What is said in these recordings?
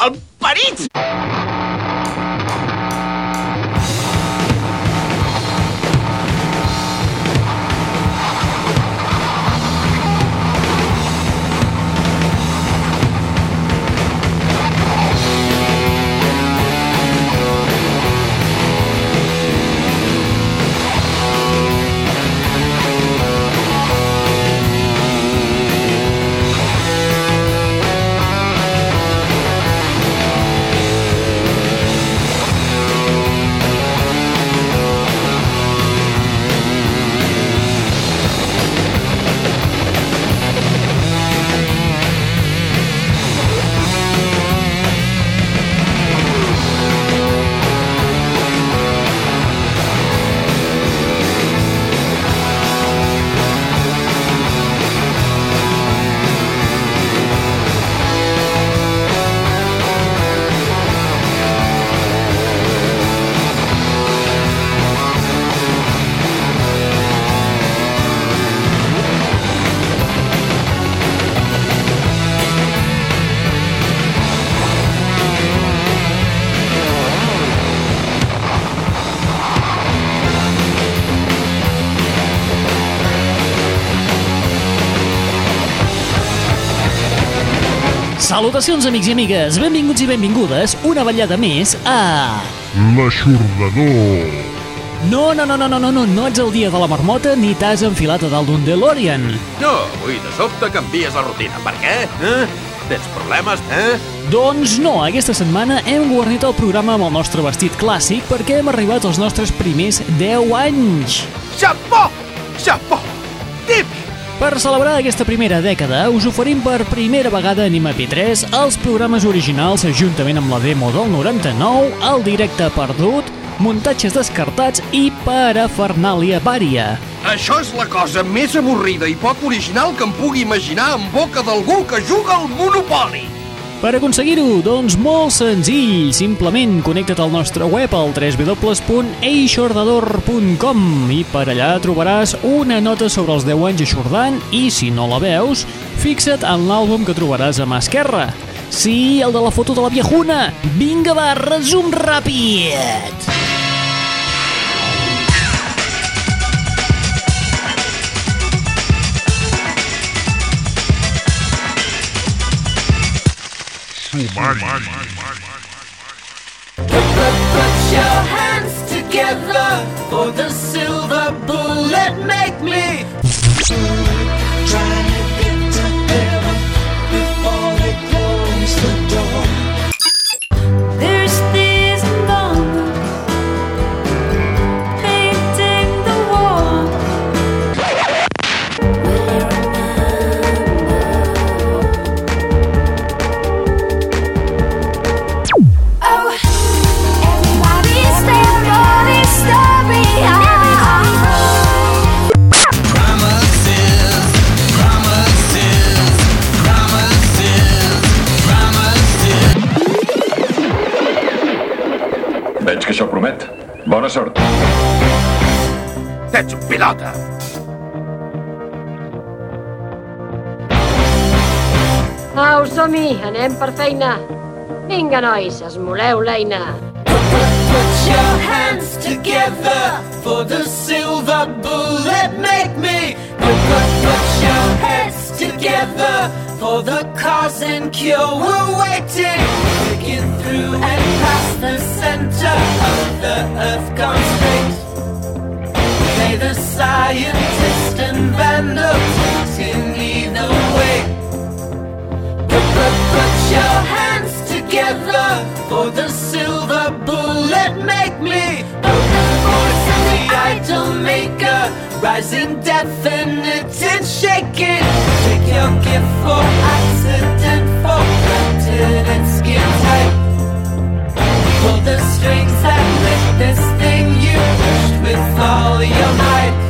mal parido! Salutacions, amics i amigues, benvinguts i benvingudes una vetllada més a... L'aixordador. No, no, no, no, no, no, no, no ets el dia de la marmota ni t'has enfilat a dalt d'un DeLorean. No, avui de sobte canvies la rutina. Per què? Eh? Tens problemes, eh? Doncs no, aquesta setmana hem guarnit el programa amb el nostre vestit clàssic perquè hem arribat als nostres primers 10 anys. Xapó! Xapó! Per celebrar aquesta primera dècada, us oferim per primera vegada a Anima P3 els programes originals juntament amb la demo del 99, el directe perdut, muntatges descartats i parafernàlia vària. Això és la cosa més avorrida i poc original que em pugui imaginar en boca d'algú que juga al Monopoli. Per aconseguir-ho, doncs molt senzill. Simplement connecta't al nostre web al www.eixordador.com i per allà trobaràs una nota sobre els 10 anys aixordant i, si no la veus, fixa't en l'àlbum que trobaràs a mà esquerra. Sí, el de la foto de la viejuna. Vinga, va, resum ràpid. Sumari. Put your hands together for the silver bullet. Make me try to get to heaven before they close the door. Pilota. Au, som-hi, anem per feina. Vinga, nois, esmoleu l'eina. Put your hands together for the silver bullet. Make me put, put, put your heads together for the cause and cure. We're waiting, breaking through and past the center of the earth gone straight. The scientist and vandal, in either way. Put, put, put your hands together for the silver bullet. Make me the voice of the idol maker, rising definite and shaking. Take your gift for accident, for granted and skin tight. Pull the strings that lift this thing you pushed with all your might.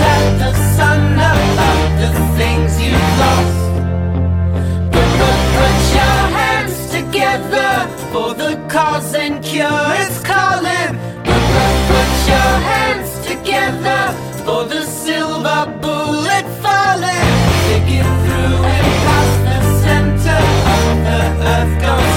at the sun about the things you've lost. Put, your hands together for the cause and cure it's calling. Put, your hands together for the silver bullet falling. Digging through and past the center of the earth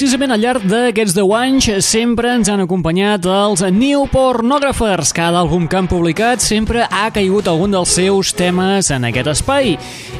precisament al llarg d'aquests 10 anys sempre ens han acompanyat els New Pornographers. Cada àlbum que han publicat sempre ha caigut algun dels seus temes en aquest espai.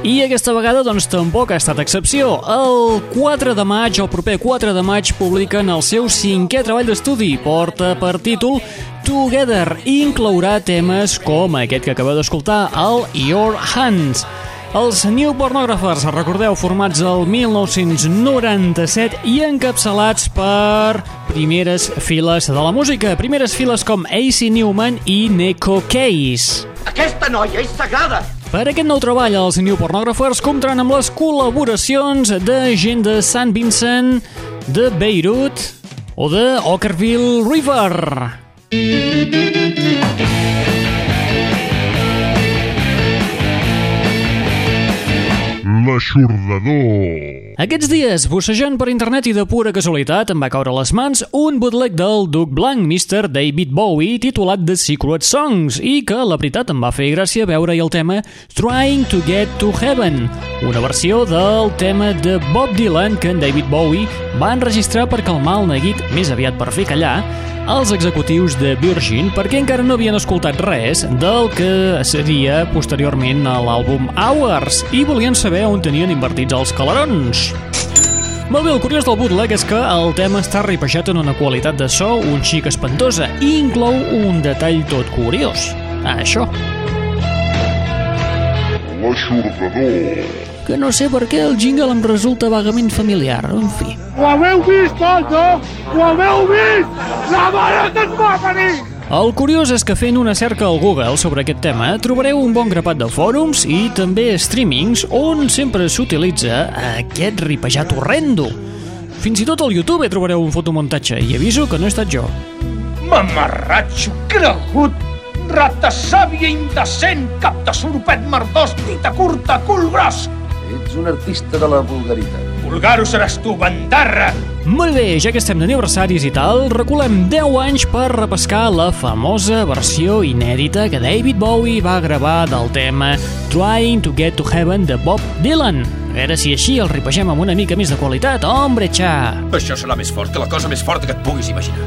I aquesta vegada doncs tampoc ha estat excepció. El 4 de maig, el proper 4 de maig, publiquen el seu cinquè treball d'estudi. Porta per títol Together i inclourà temes com aquest que acabeu d'escoltar, el Your Hands. Els New Pornographers, recordeu, formats el 1997 i encapçalats per primeres files de la música. Primeres files com AC Newman i Neko Case. Aquesta noia és sagrada! Per aquest nou treball, els New Pornographers comptaran amb les col·laboracions de gent de Sant Vincent, de Beirut o de Ockerville River. L'aixordador. Aquests dies, bussejant per internet i de pura casualitat, em va caure a les mans un bootleg del Duc Blanc, Mr. David Bowie, titulat The Secret Songs, i que, la veritat, em va fer gràcia veure-hi el tema Trying to Get to Heaven, una versió del tema de Bob Dylan que en David Bowie va enregistrar per calmar el neguit, més aviat per fer callar, els executius de Virgin perquè encara no havien escoltat res del que seria posteriorment a l'àlbum Hours i volien saber on tenien invertits els calarons. Molt bé, el curiós del bootleg és que el tema està ripejat en una qualitat de so un xic espantosa i inclou un detall tot curiós. Això, L'aixordador. que no sé per què el jingle em resulta vagament familiar, en fi. Ho haveu vist, no? Ho haveu vist? La mare que ens va venir! El curiós és que fent una cerca al Google sobre aquest tema trobareu un bon grapat de fòrums i també streamings on sempre s'utilitza aquest ripejat horrendo. Fins i tot al YouTube trobareu un fotomuntatge i aviso que no he estat jo. Mamarratxo, cregut, rata sàvia indecent, cap de sorpet merdós, dita curta, cul gros. Ets un artista de la vulgaritat. Vulgaro seràs tu, bandarra. Molt bé, ja que estem d'aniversaris i tal, reculem 10 anys per repescar la famosa versió inèdita que David Bowie va gravar del tema Trying to Get to Heaven de Bob Dylan. A veure si així el ripegem amb una mica més de qualitat, hombre, xa! Això serà més fort que la cosa més forta que et puguis imaginar.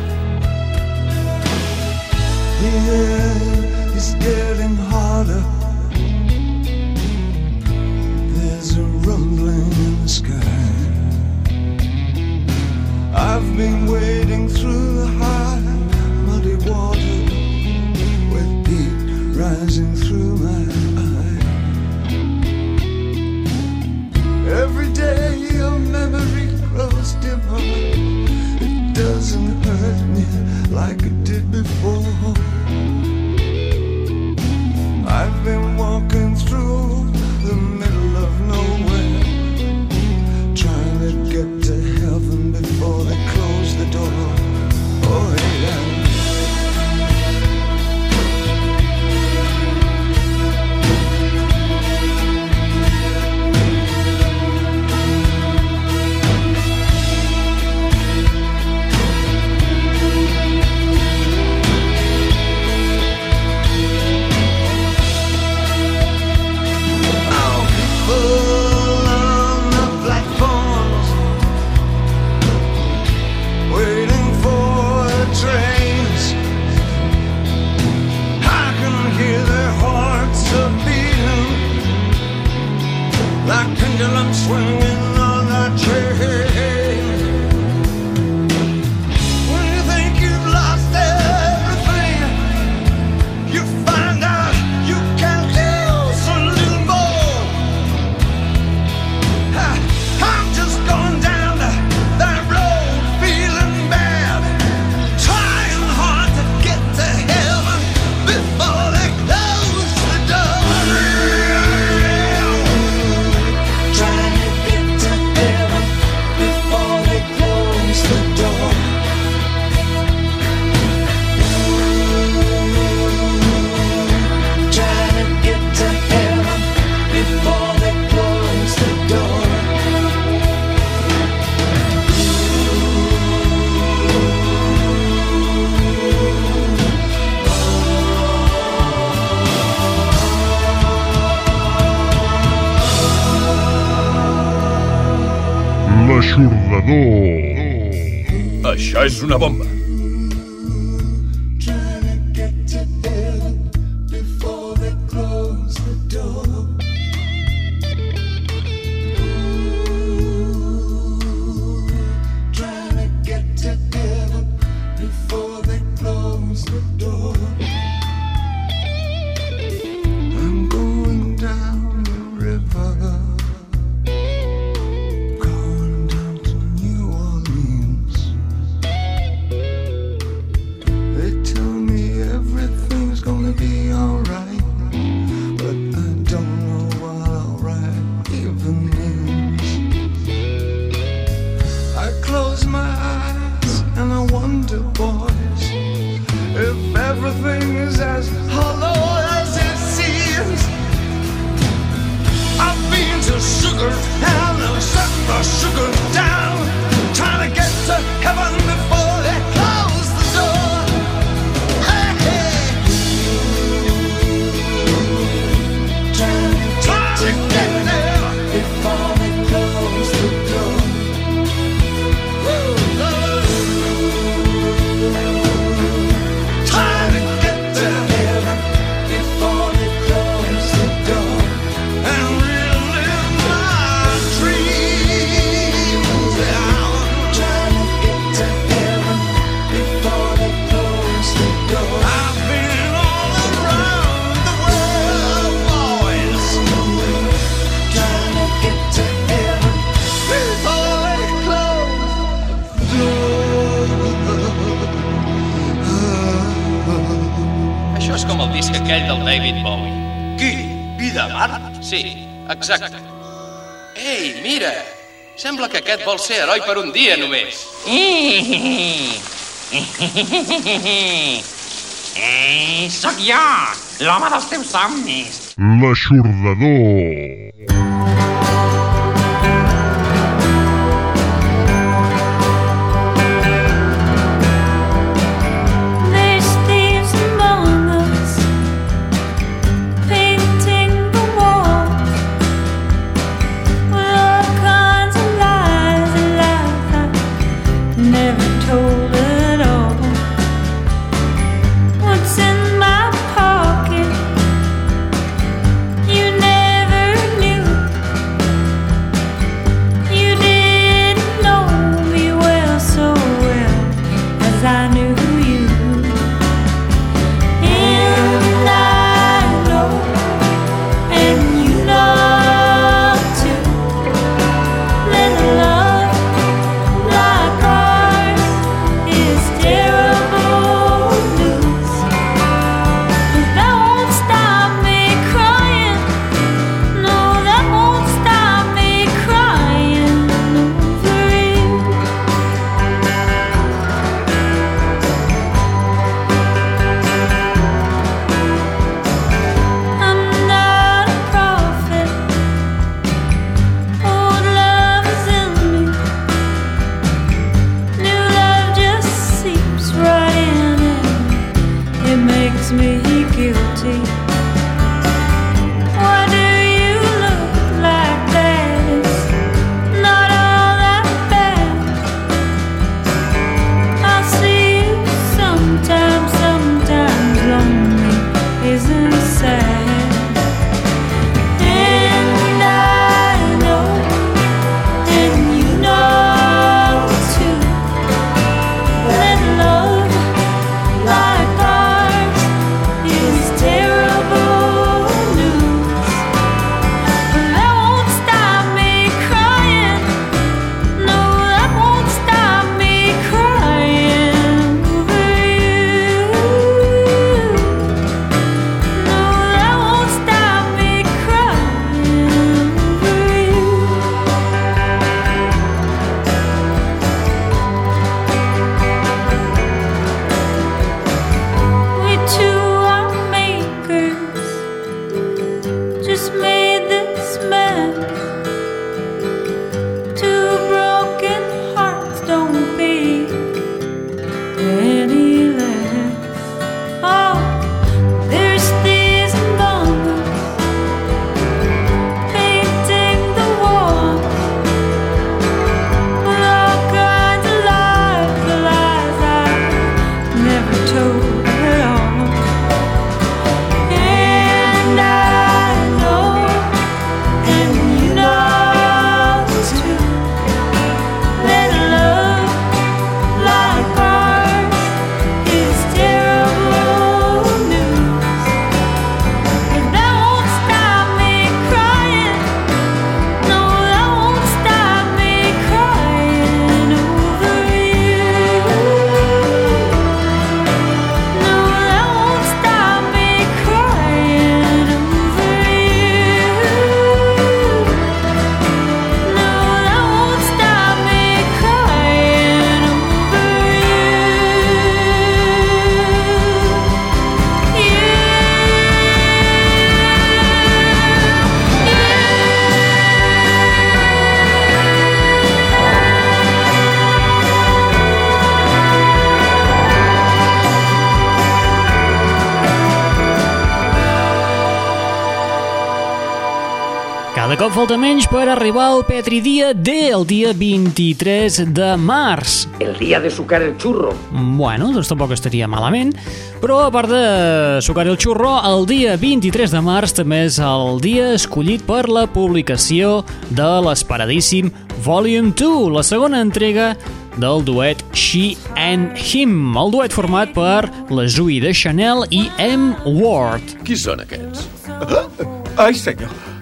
The air is getting harder. There's a rumbling in the sky. moving l'aixordador. Això és una bomba. Exacte. Ei, mira! Sembla que aquest vol ser heroi per un dia només. Ei, sóc jo, l'home dels teus somnis. L'aixordador. Cada cop falta menys per arribar al Petri Dia D, el dia 23 de març. El dia de sucar el xurro. Bueno, doncs tampoc estaria malament, però a part de sucar el xurro, el dia 23 de març també és el dia escollit per la publicació de l'esperadíssim Volume 2, la segona entrega del duet She and Him, el duet format per la Zoe de Chanel i M. Ward. Qui són aquests? Ai, senyor.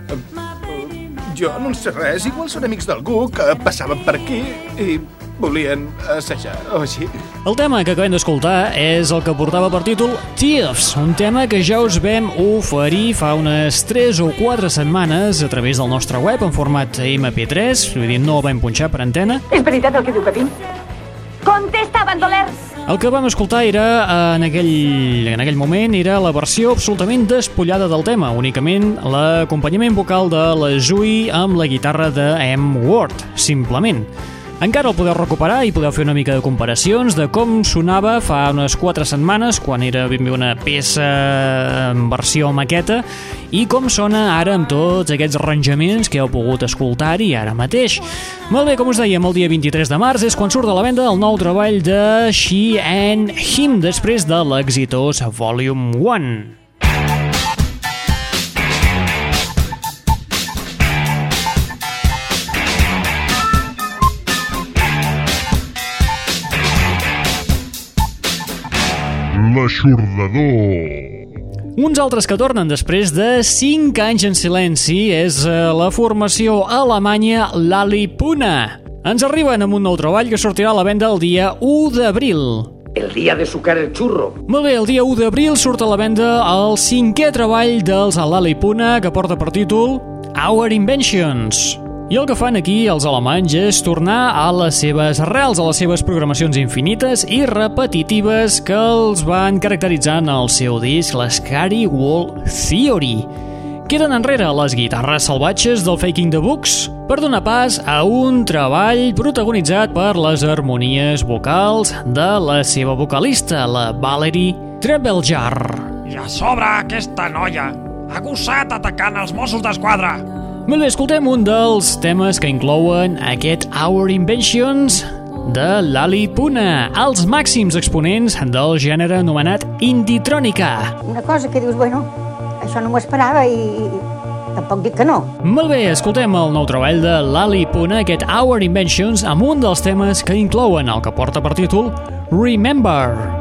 Jo no en sé res. Igual són amics d'algú que passaven per aquí i volien assajar o així. El tema que acabem d'escoltar és el que portava per títol Thieves, un tema que ja us vam oferir fa unes 3 o 4 setmanes a través del nostre web en format MP3, vull dir, no el vam punxar per antena. És veritat el que diu Pepín? Contesta, bandoler! El que vam escoltar era, eh, en aquell, en aquell moment, era la versió absolutament despullada del tema, únicament l'acompanyament vocal de la Zui amb la guitarra de M. Ward, simplement. Encara el podeu recuperar i podeu fer una mica de comparacions de com sonava fa unes 4 setmanes, quan era ben bé una peça en versió maqueta, i com sona ara amb tots aquests arranjaments que heu pogut escoltar-hi ara mateix. Molt bé, com us dèiem, el dia 23 de març és quan surt de la venda el nou treball de She and Him, després de l'exitós Volume 1. L'aixordador. Uns altres que tornen després de 5 anys en silenci és eh, la formació alemanya Lalipuna. Ens arriben amb un nou treball que sortirà a la venda el dia 1 d'abril. El dia de sucar el xurro. Molt bé, el dia 1 d'abril surt a la venda el cinquè treball dels Lalipuna que porta per títol Our Inventions. I el que fan aquí els alemanys és tornar a les seves arrels, a les seves programacions infinites i repetitives que els van caracteritzar en el seu disc, l'Scary Wall Theory. Queden enrere les guitarres salvatges del Faking the Books per donar pas a un treball protagonitzat per les harmonies vocals de la seva vocalista, la Valerie Trebeljar. I a sobre aquesta noia ha gossat atacant els Mossos d'Esquadra. Molt bé, escoltem un dels temes que inclouen aquest Our Inventions de Lali Puna, els màxims exponents del gènere anomenat Inditrònica. Una cosa que dius, bueno, això no m'ho esperava i, i tampoc dic que no. Molt bé, escoltem el nou treball de Lali Puna, aquest Our Inventions, amb un dels temes que inclouen el que porta per títol Remember. Shut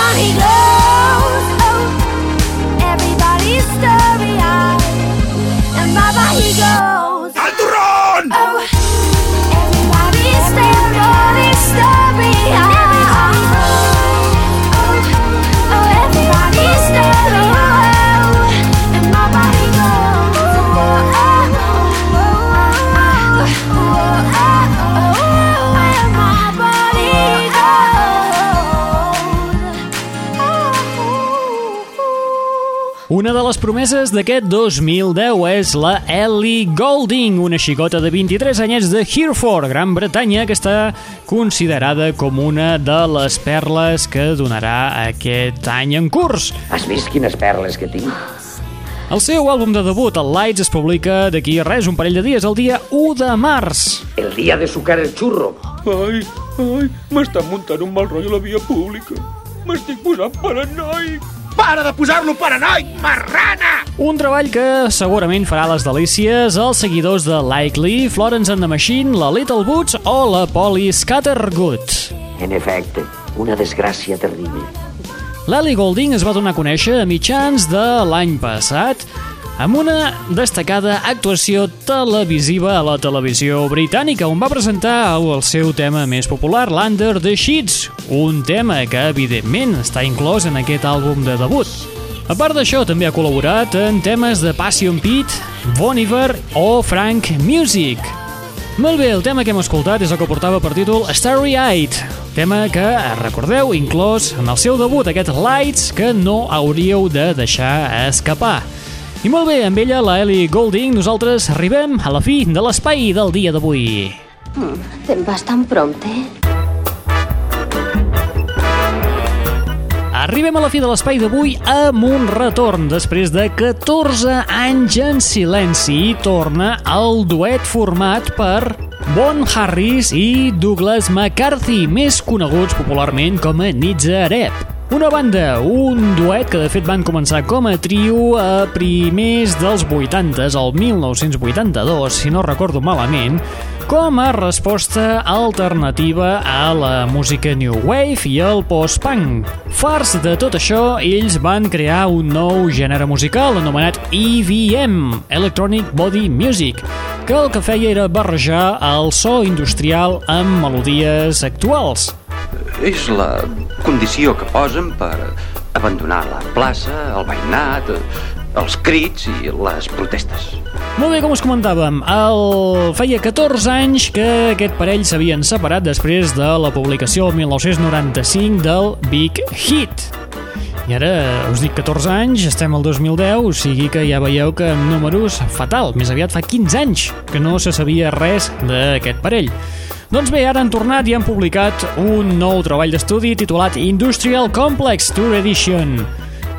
body glow. Una de les promeses d'aquest 2010 és la Ellie Goulding, una xicota de 23 anyets de Hereford, Gran Bretanya, que està considerada com una de les perles que donarà aquest any en curs. Has vist quines perles que tinc? El seu àlbum de debut, el Lights, es publica d'aquí a res, un parell de dies, el dia 1 de març. El dia de sucar el xurro. Ai, ai, m'està muntant un mal rotllo a la via pública. M'estic posant paranoic. Para de posar-lo paranoic, marrana! Un treball que segurament farà les delícies als seguidors de Likely, Florence and the Machine, la Little Boots o la Polly Scattergood. En efecte, una desgràcia terrible. L'Ellie Goulding es va donar a conèixer a mitjans de l'any passat amb una destacada actuació televisiva a la televisió britànica, on va presentar el seu tema més popular, l'Under the Sheets, un tema que, evidentment, està inclòs en aquest àlbum de debut. A part d'això, també ha col·laborat en temes de Passion Pit, Bon Iver o Frank Music. Molt bé, el tema que hem escoltat és el que portava per títol Starry Eyed, tema que, recordeu, inclòs en el seu debut, aquest Lights, que no hauríeu de deixar escapar. I molt bé, amb ella, la Ellie Goulding, nosaltres arribem a la fi de l'espai del dia d'avui. Mm, te'n vas tan prompte? Arribem a la fi de l'espai d'avui amb un retorn. Després de 14 anys en silenci, torna el duet format per Bon Harris i Douglas McCarthy, més coneguts popularment com a Nitza Arep. Una banda, un duet que de fet van començar com a trio a primers dels 80s, el 1982, si no recordo malament, com a resposta alternativa a la música New Wave i el post-punk. Farts de tot això, ells van crear un nou gènere musical anomenat EVM, Electronic Body Music, que el que feia era barrejar el so industrial amb melodies actuals. És la condició que posen per abandonar la plaça, el veïnat, els crits i les protestes. Molt bé, com us comentàvem, el... feia 14 anys que aquest parell s'havien separat després de la publicació el 1995 del Big Hit. I ara us dic 14 anys, estem al 2010, o sigui que ja veieu que amb números fatal. Més aviat fa 15 anys que no se sabia res d'aquest parell. Doncs bé, ara han tornat i han publicat un nou treball d'estudi titulat Industrial Complex Tour Edition.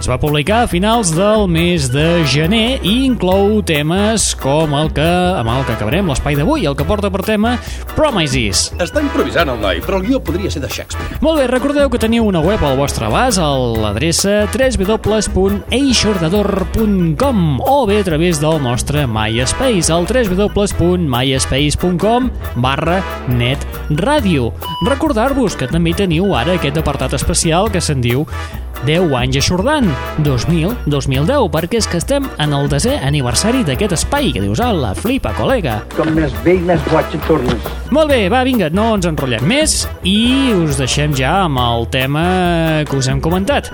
Es va publicar a finals del mes de gener i inclou temes com el que amb el que acabarem l'espai d'avui, el que porta per tema Promises. Està improvisant el noi, però el guió podria ser de Shakespeare. Molt bé, recordeu que teniu una web al vostre abast a l'adreça www.eixordador.com o bé a través del nostre MySpace al www.myspace.com barra netradio. Recordar-vos que també teniu ara aquest apartat especial que se'n diu 10 anys aixordant, 2000-2010, perquè és que estem en el desè aniversari d'aquest espai, que dius, la flipa, col·lega. Com més vell, més et tornes. Molt bé, va, vinga, no ens enrotllem més i us deixem ja amb el tema que us hem comentat.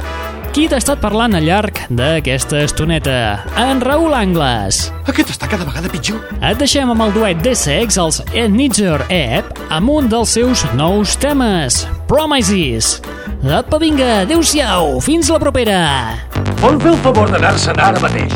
Qui t'ha estat parlant al llarg d'aquesta estoneta? En Raül Angles. Aquest està cada vegada pitjor. Et deixem amb el duet de sex, els Enitzer App, amb un dels seus nous temes, Promises. Apa, vinga, adeu-siau, fins la propera. Vol fer el favor d'anar-se'n ara mateix?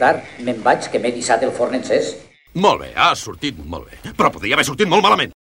Tard. Me'n vaig, que m'he dissat el forn encès. Molt bé, ha sortit molt bé. Però podria haver sortit molt malament.